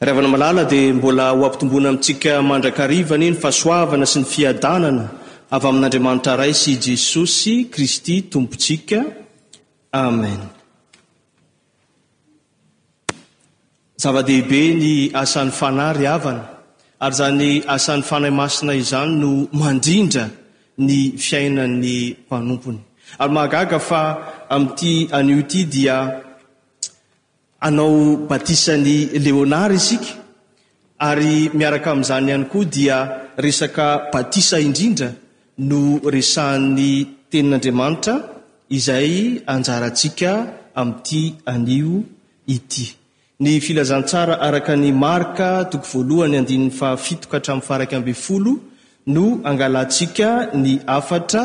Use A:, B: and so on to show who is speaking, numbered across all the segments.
A: Ravanamalala dia mbola ho ampitomboina amintsika mandrakariva anie ny fahasoavana sy ny fiadanana avy amin'Andriamanitra Ray sy i Jesosy Kristy Tompontsika. Amen. Zava-dehibe ny asan'ny Fanahy ry havana ary izany asan'ny Fanahy Masina izany no mandrindra ny fiainan'ny mpanompony. Ary mahagaga fa amin'ity anio ity dia Hanao batisa an'i Léonard isika, ary miaraka amin'izany ihany koa dia resaka batisa indrindra no resahan'ny Tenin'Andriamanitra izay anjarantsika amin'ity anio ity. Ny Filazantsara araka an'i Marka toko voalohany andininy fahafito ka hatramin'ny faharaika ambin'ny folo no angalantsika ny hafatra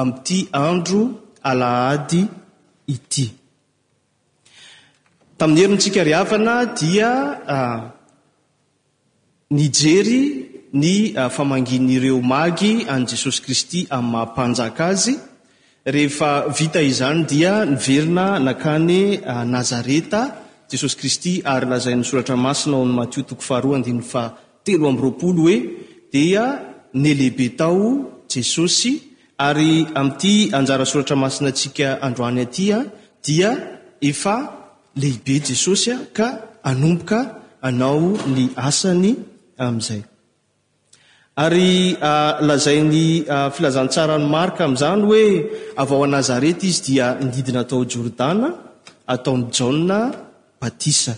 A: amin'ity andro alahady ity. Tamin'ny herintsika ry havana dia nijery ny famangian'ireo magy an'i Jesosy Kristy amin'ny maha Mpanjaka azy. Rehefa vita izany dia niverina nankany Nazareta Jesosy Kristy ary lazain'ny Soratra Masina ao amin'ny Matio toko faharoa andininy faha telo amby roapolo hoe, Dia nelehibe tao Jesosy, ary amin'ity anjara soratra masina antsika androany aty dia efa lehibe Jesosy ka hanomboka hanao ny asany amin'izay. Ary lazain'ny filazantsaran'i Marka amin'izany hoe avy ao Nazareta izy dia nidina tao Jordana hataon'i Jaona batisa.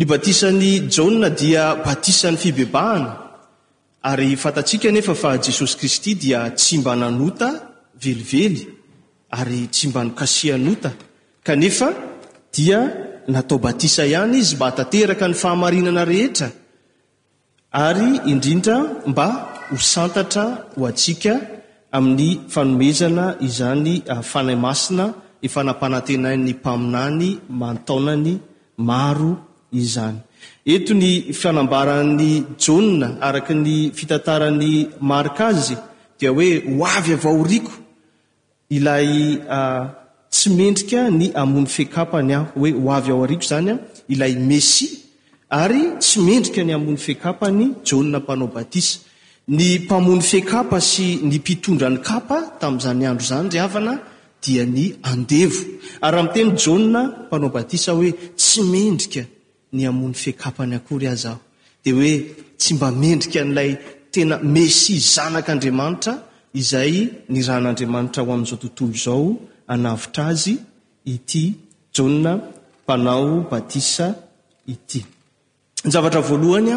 A: Ny batisan'i Jaona dia batisan'ny fibebahana, ary fantatsika anefa fa Jesosy Kristy dia tsy mba nanota velively ary tsy mba nokasihan'ota, kanefa dia natao batisa ihany Izy mba hahatanteraka ny fahamarinana rehetra. ary indrindra mba ho santatra ho antsika amin'ny fanomezana izany Fanahy Masina efa nampanantenain'ny Mpaminany aman-taonany maro izany. Eto ny fanambaran'i Jaona araka ny fitantaran'i Marka azy dia hoe, Ho avy avy aoriako. Ilay tsy mendrika ny hamono fekapany aho, hoe ho avy ao aoriako izany ilay Mesia, ary tsy mendrika ny hamono fekapany Jaona Mpanao Batisa. Ny mpamono fekapa sy ny mpitondra ny kapa tamin'izany andro izany, ry havana, dia ny andevo. Ary raha miteny Jaona Mpanao Batisa hoe tsy mendrika ny hamono fekapany akory aza aho, dia hoe tsy mba mendrika an'ilay tena Mesia Zanak'Andriamanitra izay nirahan'Andriamanitra ho amin'izao tontolo izao hanavotra azy ity Jaona Mpanao Batisa ity. Ny zavatra voalohany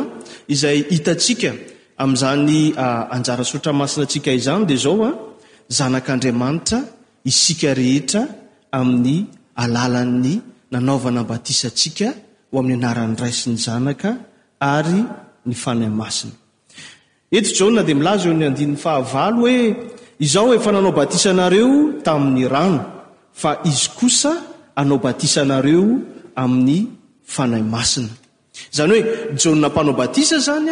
A: izay hitantsika amin'izany anjara sotra masina antsika izany dia izao, Zanak'Andriamanitra isika rehetra amin'ny alalan'ny nanaovana batisa antsika ho amin'ny anaran'ny Ray sy ny Zanaka ary ny Fanahy Masina. Eto Jaona dia milaza eo amin'ny andininy fahavalo hoe, Izaho efa nanao batisa anareo tamin'ny rano, fa Izy kosa hanao batisa anareo amin'ny Fanahy Masina. Izany hoe, Jaona Mpanao Batisa izany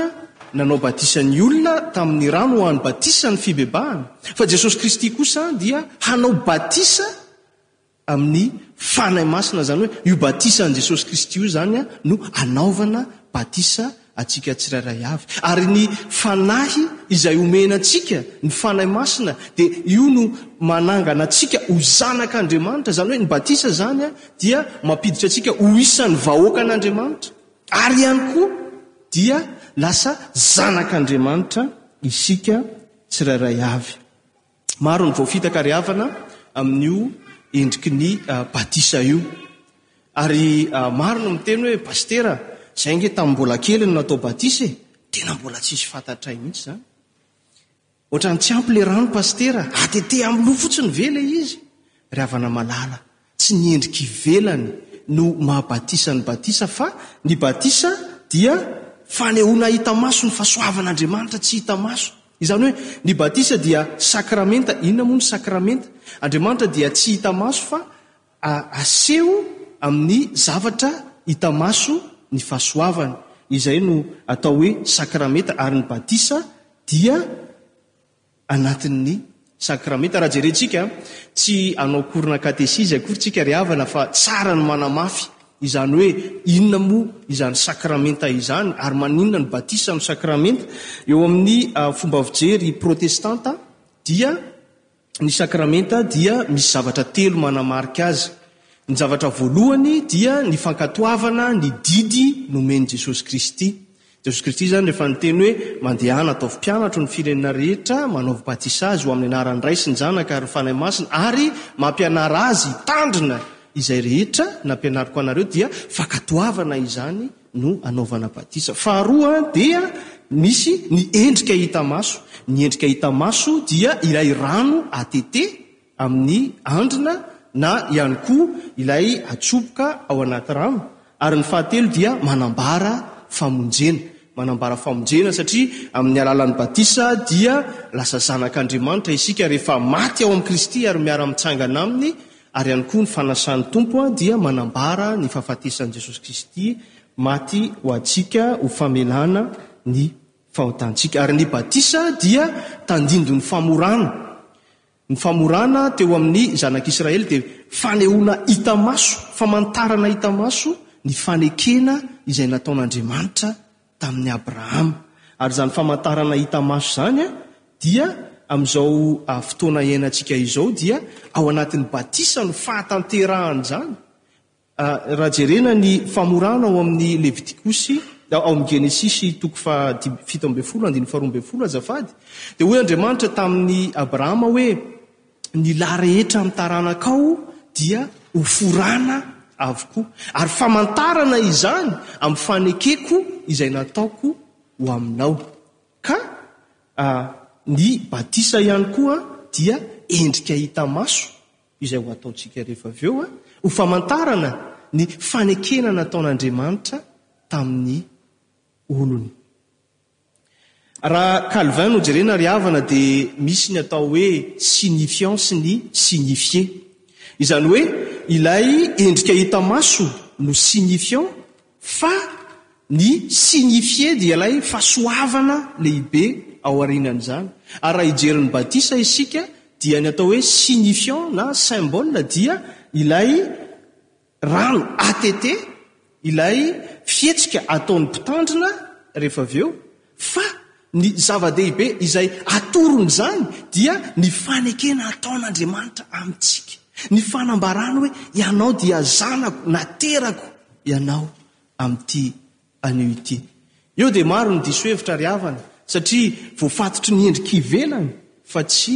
A: nanao batisa ny olona tamin'ny rano ho an'ny batisan'ny fibebahana, fa Jesosy Kristy kosa dia hanao batisa amin'ny Fanahy Masina, izany hoe, io batisan'i Jesosy Kristy io izany no anaovana batisa antsika tsirairay avy. Ary ny Fanahy izay omena antsika, ny Fanahy Masina, dia io no manangana antsika ho zanak'Andriamanitra, izany hoe, ny batisa izany dia mampiditra antsika ho isan'ny vahoakan'Andriamanitra, ary ihany koa dia lasa zanak'Andriamanitra isika tsirairay avy. Maro ny voafitaka ary havana amin'io endriky ny batisa io. Ary maro no miteny hoe, Pasitera, izay ange tamin'ny mbola kely no natao batisa e! Tena mbola tsisy fantatray mihitsy izany. Otrany tsy ampy le rano pasitera, atete am loha fotsiny ve le izy? Ry havana malala, tsy ny endrika ivelany no maha batisa ny batisa fa ny batisa dia fanehoana hita maso ny fasoavan Andriamanitra tsy hita maso, izany hoe ny batisa dia sakramenta, inona moa ny sakramenta? Andriamanitra dia tsy hita maso fa A Aseho amin'ny zavatra hita maso ny fahasoavana. Izay no atao hoe sakramenta, ary ny batisa dia anatin'ny sakramenta. Raha jerentsika, tsy hanao cours-na katesizy akory tsika ry havana fa tsara ny manamafy izany hoe inona moa izany sakramenta izany ary maninona ny batisa no sakramenta. Eo amin'ny fomba fijery protestanta dia. Ny sakramenta dia misy zavatra telo manamarika azy. Ny zavatra voalohany dia ny fankatoavana ny didy nomen'i Jesosy Kristy. Jesosy Kristy izany rehefa niteny hoe, Mandehana, ataovy mpianatro ny firenena rehetra, manaovy batisa azy ho amin'ny anaran'ny Ray sy ny Zanaka ary ny Fanahy Masina, ary mampianara azy hitandrina izay rehetra nampianariko anareo, dia fankatoavana izany no anaovana batisa. Faharoa dia misy ny endrika hita maso. Ny endrika hita maso dia ilay rano atete amin'ny andrina na ihany koa ilay atsoboka ao anaty rano. Ary ny fahatelo dia manambara famonjena. Manambara famonjena satria amin'ny alalan'ny batisa dia lasa zanak'Andriamanitra isika rehefa maty ao amin'i Kristy ary miara-mitsangana Aminy Ary ihany koa ny fanasan'ny Tompo dia manambara ny fahafatesan'i Jesosy Kristy maty ho antsika ho famelana ny fahotantsika. Ary ny batisa dia tandindon'ny famorana. Ny famorana teo amin'ny zanak'Israely dia fanehoana hita maso, famantarana hita maso ny fanekena izay nataon'Andriamanitra tamin'i Abrahama. Ary izany famantarana hita maso izany dia amin'izao fotoana iainantsika izao dia ao anatin'ny batisa no fahatanterahan'izany. Raha jerena ny famorana ao amin'ny Levitikosy, ao amin'ny Genesisy toko fahadimy, fito ambin'ny folo, andininy faharoa ambin'ny folo azafady, dia hoy Andriamanitra tamin'i Abrahama hoe, Ny lahy rehetra amin'ny taranakao dia hoforana avokoa. Ary famantarana izany amin'ny fanekeko izay nataoko ho aminao. Ka ny batisa ihany koa dia endrika hita maso izay ho ataontsika rehefa avy eo, ho famantarana ny fanekena nataon'Andriamanitra tamin'ny olony. Raha Calvin no jerena ry havana dia misy ny atao hoe signifiant sy ny signifié. Izany hoe ilay endrika hita maso no signifiant fa ny signifié dia ilay fahasoavana lehibe ao aorianan'izany. Ary raha hijery ny batisa isika dia ny atao hoe signifiant na symbole dia ilay Rano ATT ilay fihetsika ataon'ny mpitandrina rehefa avy eo fa ny zava-dehibe izay atoron'izany dia ny fanekena ataon'Andriamanitra amintsika, ny fanambarany hoe ianao dia zanako, naterako ianao amin'ity anio ity. Eo dia maro ny diso hevitra ry havana satria voafatotry ny endrika ivelany fa tsy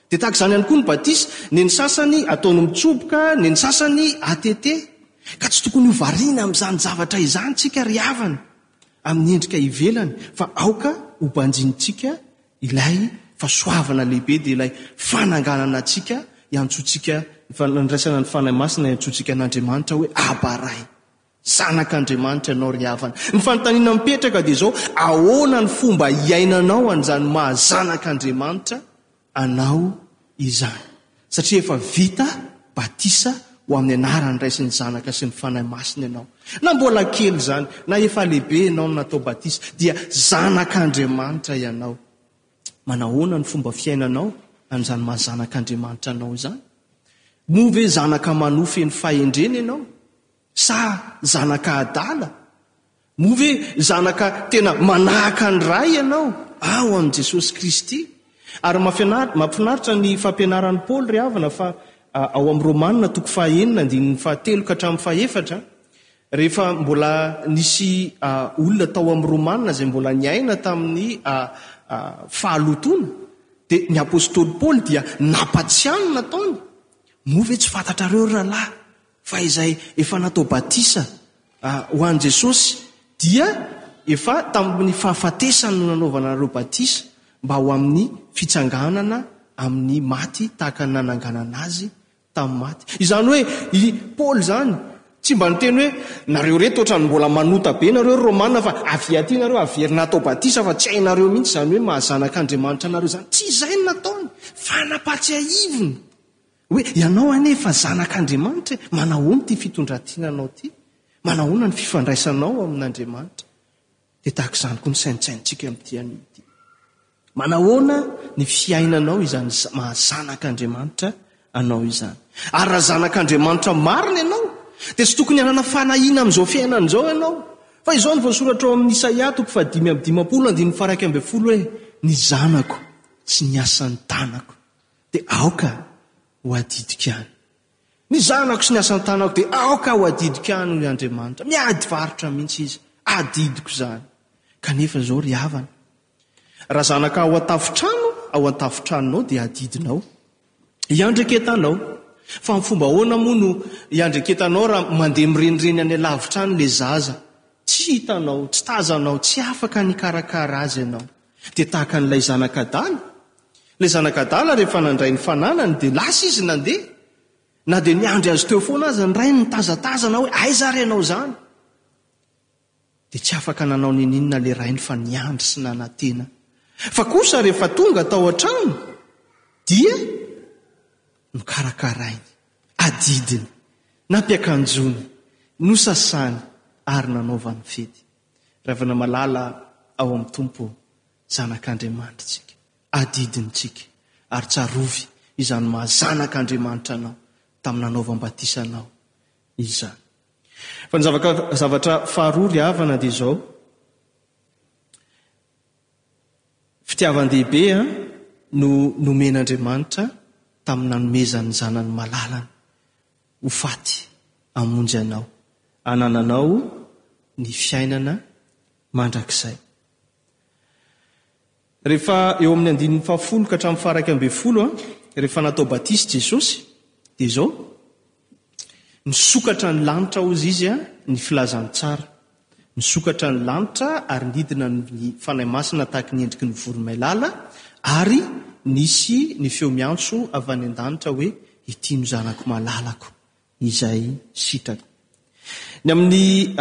A: Dia tahaka izany ihany koa ny batisa, ny ny sasany ataony mitsoboka, ny ny sasany atete. Ka tsy tokony ho variana amin'izany zavatra izany isika ry havana, amin'ny endrika ivelany, fa aoka ho banjinintsika ilay fahasoavana lehibe, dia ilay fananganana antsika hiantsoantsika, ny fanandraisana ny Fanahy Masina hiantsoantsika an'Andriamanitra hoe Aba Ray. Zanak'Andriamanitra ianao ry havana. Ny fanontaniana mipetraka dia izao, ahoana ny fomba hiainanao an'izany maha zanak'Andriamanitra anao izany? Satria efa vita batisa ho amin'ny anaran'ny Ray sy ny Zanaka sy ny Fanahy Masina ianao. Na mbola kely izany, na efa lehibe ianao no natao batisa, dia zanak'Andriamanitra ianao. Manahoana ny fomba fiainanao an'izany maha zanak'Andriamanitra anao izany? Moa ve zanaka manohy feno fahendrena ianao? Sa zanaka adala? Moa ve zanaka tena manahaka ny Ray ianao ao amin'i Jesosy Kristy? Ary mahafinaritra ny fampianaran'i Paoly ry havana fa ao amin'ny Romana toko fahaenina andininy fahatelo ka hatramin'ny fahefatra, rehefa mbola nisy olona tao amin'ny Romana izay mbola niaina tamin'ny fahalotoana, dia ny apostoly Paoly dia nampatsiahy ny nataony, Moa ve tsy fantatrareo ry rahalahy Fa izay efa natao batisa ho an'i Jesosy dia efa tamin'ny fahafatesany no nanaovana anareo batisa mba ho amin'ny fitsanganana amin'ny maty tahaka ny nananganana azy tamin'ny maty. Izany hoe i Paoly izany tsy mba niteny hoe nareo ireto ohatran'ny mbola manota be nareo ry Romana fa avia aty nareo haverina hatao batisa fa tsy hainareo mihitsy izany hoe maha zanak'Andriamanitra anareo izany. Tsy izay no nataony fa nampatsiahiviny. Hoe, Ianao anie efa zanak' Andriamanitra e! Manahoana ity fitondran-tiana anao ity? Manahoana ny fifandraisanao amin' Andriamanitra? Dia tahaka izany koa ny saintsaintsika amin' ity anio ity. Manahoana ny fiainanao izany maha zanak' Andriamanitra anao izany? Ary raha zanak' Andriamanitra marina ianao, dia tsy tokony hanana fanahiana amin' izao fiainana izao ianao. Fa izao no voasoratra ao amin' ny Isaia toko fahadimy amby dimampolo andininy faharaika ambin'ny folo hoe, Ny zanako tsy ny asan' ny tanako. dia aoka ho adidiko ihany. Ny zanako sy ny asan-tanako dia aoka ho adidiko ihany, hoy Andriamanitra. Miady varotra mihitsy izy. Adidiko izany. Kanefa izao ry havana, raha zanaka ao an-tafontrano ao an-tafon-tranonao dia adidinao. Iandreketanao. Fa amin'ny fomba ahoana moa no iandreketanao raha mandeha mirenireny any alavitra any ilay zaza? Tsy hitanao, tsy tazanao, tsy afaka nikarakara azy ianao. Dia tahaka an'ilay zanak'adala? Ilay zanak'adala rehefa nandray ny fananany dia lasa izy nandeha, na dia niandry azy teo foana aza ny rainy nitazatazana hoe aiza ary ianao izany? Dia tsy afaka nanao n'ininona ilay rainy fa niandry sy nanantena. Fa kosa rehefa tonga tao an-trano dia nokarakarainy, adidiny, nampiakanjony, nosasany ary nanaovany fety. Ravina malala ao amin'ny Tompo. Zanak'Andriamanitra isika, adidiny isika, ary tsarovy izany maha zanak'Andriamanitra anao tamin'ny nanaovam-batisa anao izany. Fa ny zavaka, zavatra faharoa ry havana dia izao, fitiavan-dehibe no nomen'Andriamanitra tamin'ny nanomezany ny Zanany malalany ho faty hamonjy anao, hanananao ny fiainana mandrakizay. Rehefa eo amin'ny andininy fahafolo ka hatramin'ny faharaika ambin'ny folo, rehefa natao batisa i Jesosy, dia izao, Nisokatra ny lanitra, hozy izy, ny filazany tsara. Nisokatra ny lanitra ary nidina ny Fanahy Masina tahaky ny endriky ny voromailala, ary nisy ny feo miantso avy any an-danitra hoe, Ity no Zanako malalako, izay sitrako. Ny amin'ny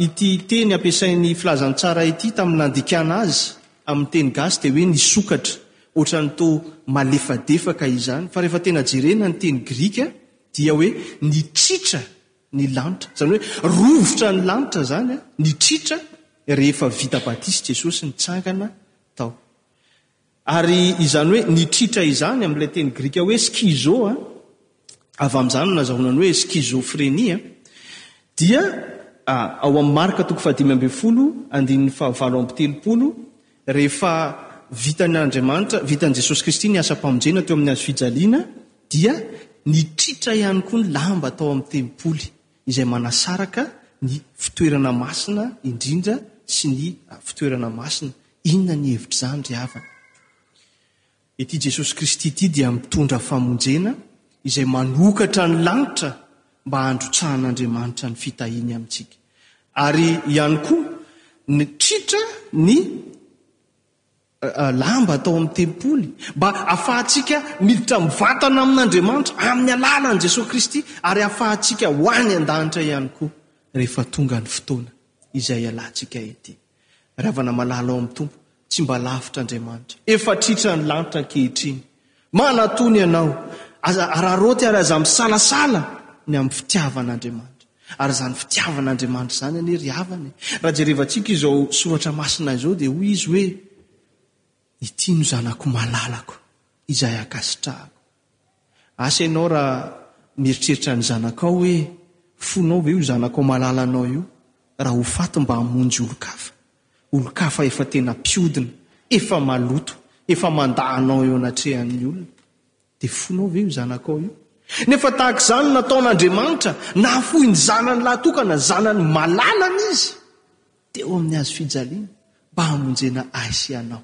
A: ity teny ampiasain'ny Filazantsara ity tamin'ny nandikana azy amin'ny teny gasy dia hoe nisokatra, ohatran'ny toa malefadefaka izany, fa rehefa tena jerena ny teny grika dia hoe nitritra ny lanitra, izany hoe rovitra ny lanitra izany, nitritra rehefa vita batisa i Jesosy, nitsangana tao. Ary izany hoe nitritra izany amin'ilay teny grika hoe schizo, avy amin'izany no nazahoana ny hoe schizophrenie, dia ao amin'ny Marka toko fahadimy ambin'ny folo, andininy fahavalo amby telopolo, rehefa vitan'Andriamanitra, vitan'i Jesosy Kristy ny asam-pamonjena teo amin'ny hazofijaliana, dia nitritra ihany koa ny lamba tao amin'ny tempoly. izay manasaraka ny fitoerana masina indrindra sy ny fitoerana masina. Inona ny hevitr'izany ry havana? Ity Jesosy Kristy ity dia mitondra famonjena izay manokatra ny lanitra mba handrotsahan'Andriamanitra ny fitahiany amintsika. Ary ihany koa, nitritra ny lamba atao amin'ny tempoly, mba hahafahantsika miditra mivantana amin'Andriamanitra amin'ny alalan'i Jesoa Kristy ary hahafahantsika ho any an-danitra ihany koa rehefa tonga ny fotoana izay hialantsika ety. Ry havana malala ao amin'ny Tompo, tsy mba lavitra Andriamanitra, efa tritran'ny lanitra ankehitriny Manatòna ianao, aza araraoty ary aza misalasala ny amin'ny fitiavan'Andriamanitra. Ary izany fitiavan'Andriamanitra izany anie ry havana e! Raha jerevantsika izao soratra masina izao dia hoy izy hoe, Ity no zanako malalako izay ankasitrahako. Asa ianao raha mieritreritra ny zanakao hoe, Fonao ve io zanakao malalanao io? Raha ho faty mba hamonjy olon-kafa. Olon-kafa efa tena mpiodina, efa maloto, efa mandà anao eo anatrehan'ny olona. Dia fonao ve io zanakao io? Nefa tahaka izany no nataon'Andriamanitra, nahafoy ny Zanany lahatokana, ny Zanany malalany Izy, teo amin'ny hazo fijaliana, mba hamonjena ahy sy anao.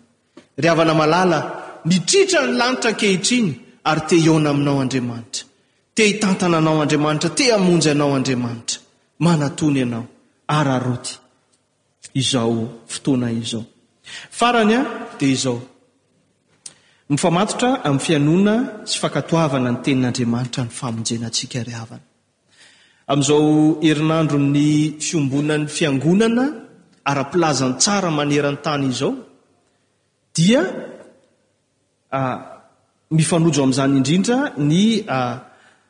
A: Ry havana malala, mitritra ny lanitra ankehitriny, ary te hihaona aminao Andriamanitra. Te hitantana anao Andriamanitra, te hamonjy anao Andriamanitra. Manatòny ianao. Araraoty. izao fotoana izao. Farany dia izao, mifamatotra amin'ny fihainoana sy fankatoavana ny Tenin'Andriamanitra ny famonjena antsika ry havana. Amin'izao herinandron'ny fiombonan'ny Fiangonana ara-pilazantsara maneran-tany izao dia mifanojo amin'izany indrindra ny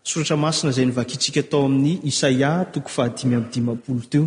A: soratra masina izay novakintsika tao amin'ny Isaia toko fahadimy amby dimampolo teo.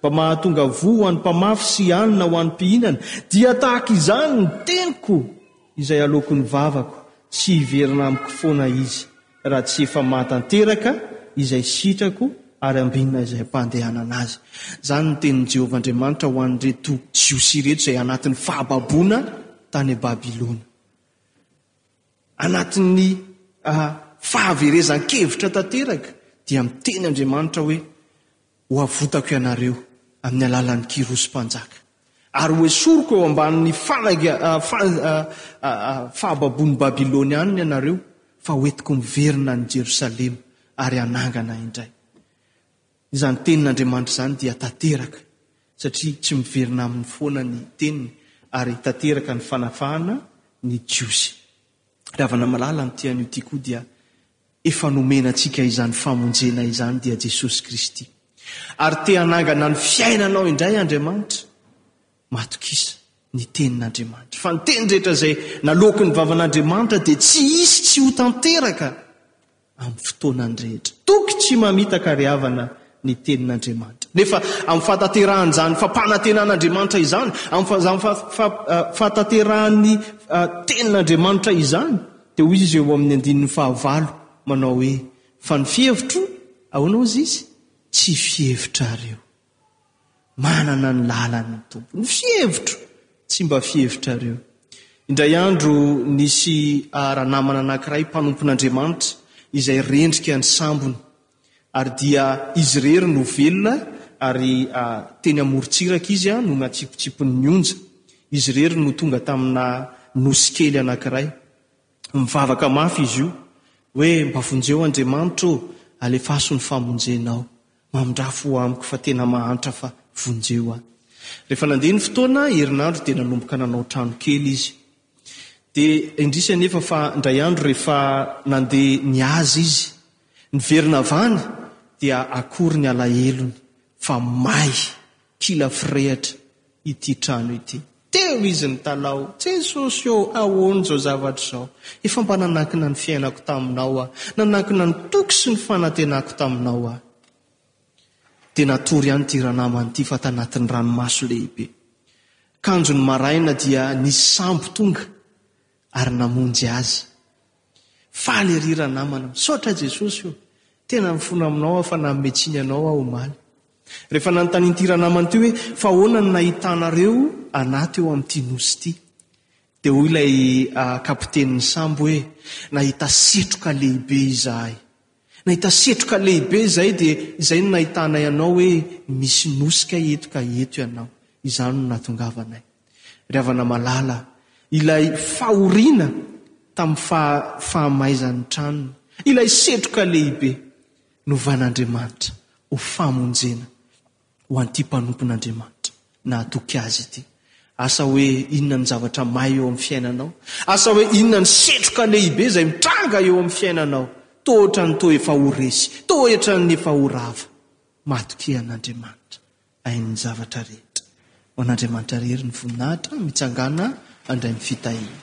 A: Mba mahatonga voa ho an'ny mpamafy sy hanina ho an'ny mpihinana, dia tahaka izany ny teniko izay aloako ny vavako, tsy hiverina amiko foana izy, raha tsy efa mahatanteraka izay sitrako ary ambinina izay ampandehanana azy. Izany no tenin'i Jehovah Andriamanitra ho an'ireto Jiosy ireto izay anatin'ny fahababoana tany Babylona. Anatin'ny fahaverezan-kevitra tanteraka dia miteny Andriamanitra hoe, Ho avotako ianareo amin'ny alalan'i Kyrosy mpanjaka, ary ho esoriko eo ambanin'ny fahababoan'i Babylonianina ianareo, fa hoentiko miverina any Jerosalema ary hanangana indray. Izany Tenin'Andriamanitra izany dia tanteraka, satria tsy miverina aminy foana ny Teniny, ary tanteraka ny fanafahana ny Jiosy. Ravana malala amin'ity anio ity koa dia efa nomena antsika izany famonjena izany, dia Jesosy Kristy. Ary te hanangana ny fiainanao indray Andriamanitra. Matokisa ny Tenin'Andriamanitra, fa ny teny rehetra izay naloaky ny vavan'Andriamanitra dia tsy hisy tsy ho tanteraka. amin'ny fotoanany rehetra. Toky tsy mamitaka ary havana ny Tenin'Andriamanitra. Nefa amin'ny fahatanterahan'izany fampanantenan'Andriamanitra izany, amin'izany fahatanterahan'ny Tenin'Andriamanitra izany, dia hoy izy eo amin'ny andininy fahavalo manao hoe, Fa ny fihevitro, ahoana hozy izy? Tsy fihevitra ary io. Manana ny lalany ny Tompo. Ny fihevitro, tsy mba fihevitrareo. Indray andro nisy ranamana anankiray mpanompon'Andriamanitra izay rendrika ny sambony ary dia izy irery no velona ary teny amorontsiraka izy no natsipotsipon'ny onja. Izy irery no tonga tamina nosy kely anankiray. Mivavaka mafy izy io hoe mba vonjeo Andriamanitra ô, alefaso ny famonjenao. Mamindrà fo amiko fa tena mahantra fa vonjeo aho. Rehefa nandeha ny fotoana, herinandro dia nanomboka nanao trano kely izy. Dia indrisy anefa fa indray andro rehefa nandeha nihaza izy, niverina avy any dia akory ny alahelony fa may, kila firehatra, ity trano ity. Teo izy nitalaho, Jesosy ô, ahoana izao zavatra izao? Efa mba nanankina ny fiainako taminao aho, nanankina ny toky sy ny fanantenako taminao aho. Dia natory ihany ity ranamana ity fa tanatin'ny ranomaso lehibe. Kanjo ny maraina dia nisambo tonga ary namonjy azy. Faly ery ranamana, misaotra Jesosy o! Tena mifona aminao aho fa nanome tsiny anao aho omaly. Rehefa nanontanian'ity ranamana ity hoe fa ahoana no nahitanareo anah teo amin'ity nosy ity? Dia hoy ilay kapitenin'ny sambo hoe nahita setroka lehibe izahay. Nahita setroka lehibe izahay dia izay no nahitanay anao hoe misy nosy kay eto ka eto ianao. Izany no nahatongavanay. Ry havana malala, ilay fahoriana tamin'ny faha, fahamaizan'ny tranony, ilay setroka lehibe, novan'Andriamanitra ho famonjena ho an'ity mpanompon'Andriamanitra nahatoky azy ity. Asa hoe inona ny zavatra may eo amin'ny fiainanao? Asa hoe inona ny setroka lehibe izay mitranga eo amin'ny fiainanao? Toa ohatran'ny toa efa ho resy, toa ohatran'ny efa ho rava. Matokia an'Andriamanitra, hainy ny zavatra rehetra. Ho an'Andriamanitra irery ny voninahitra, mitsangàna handray ny fitahiana.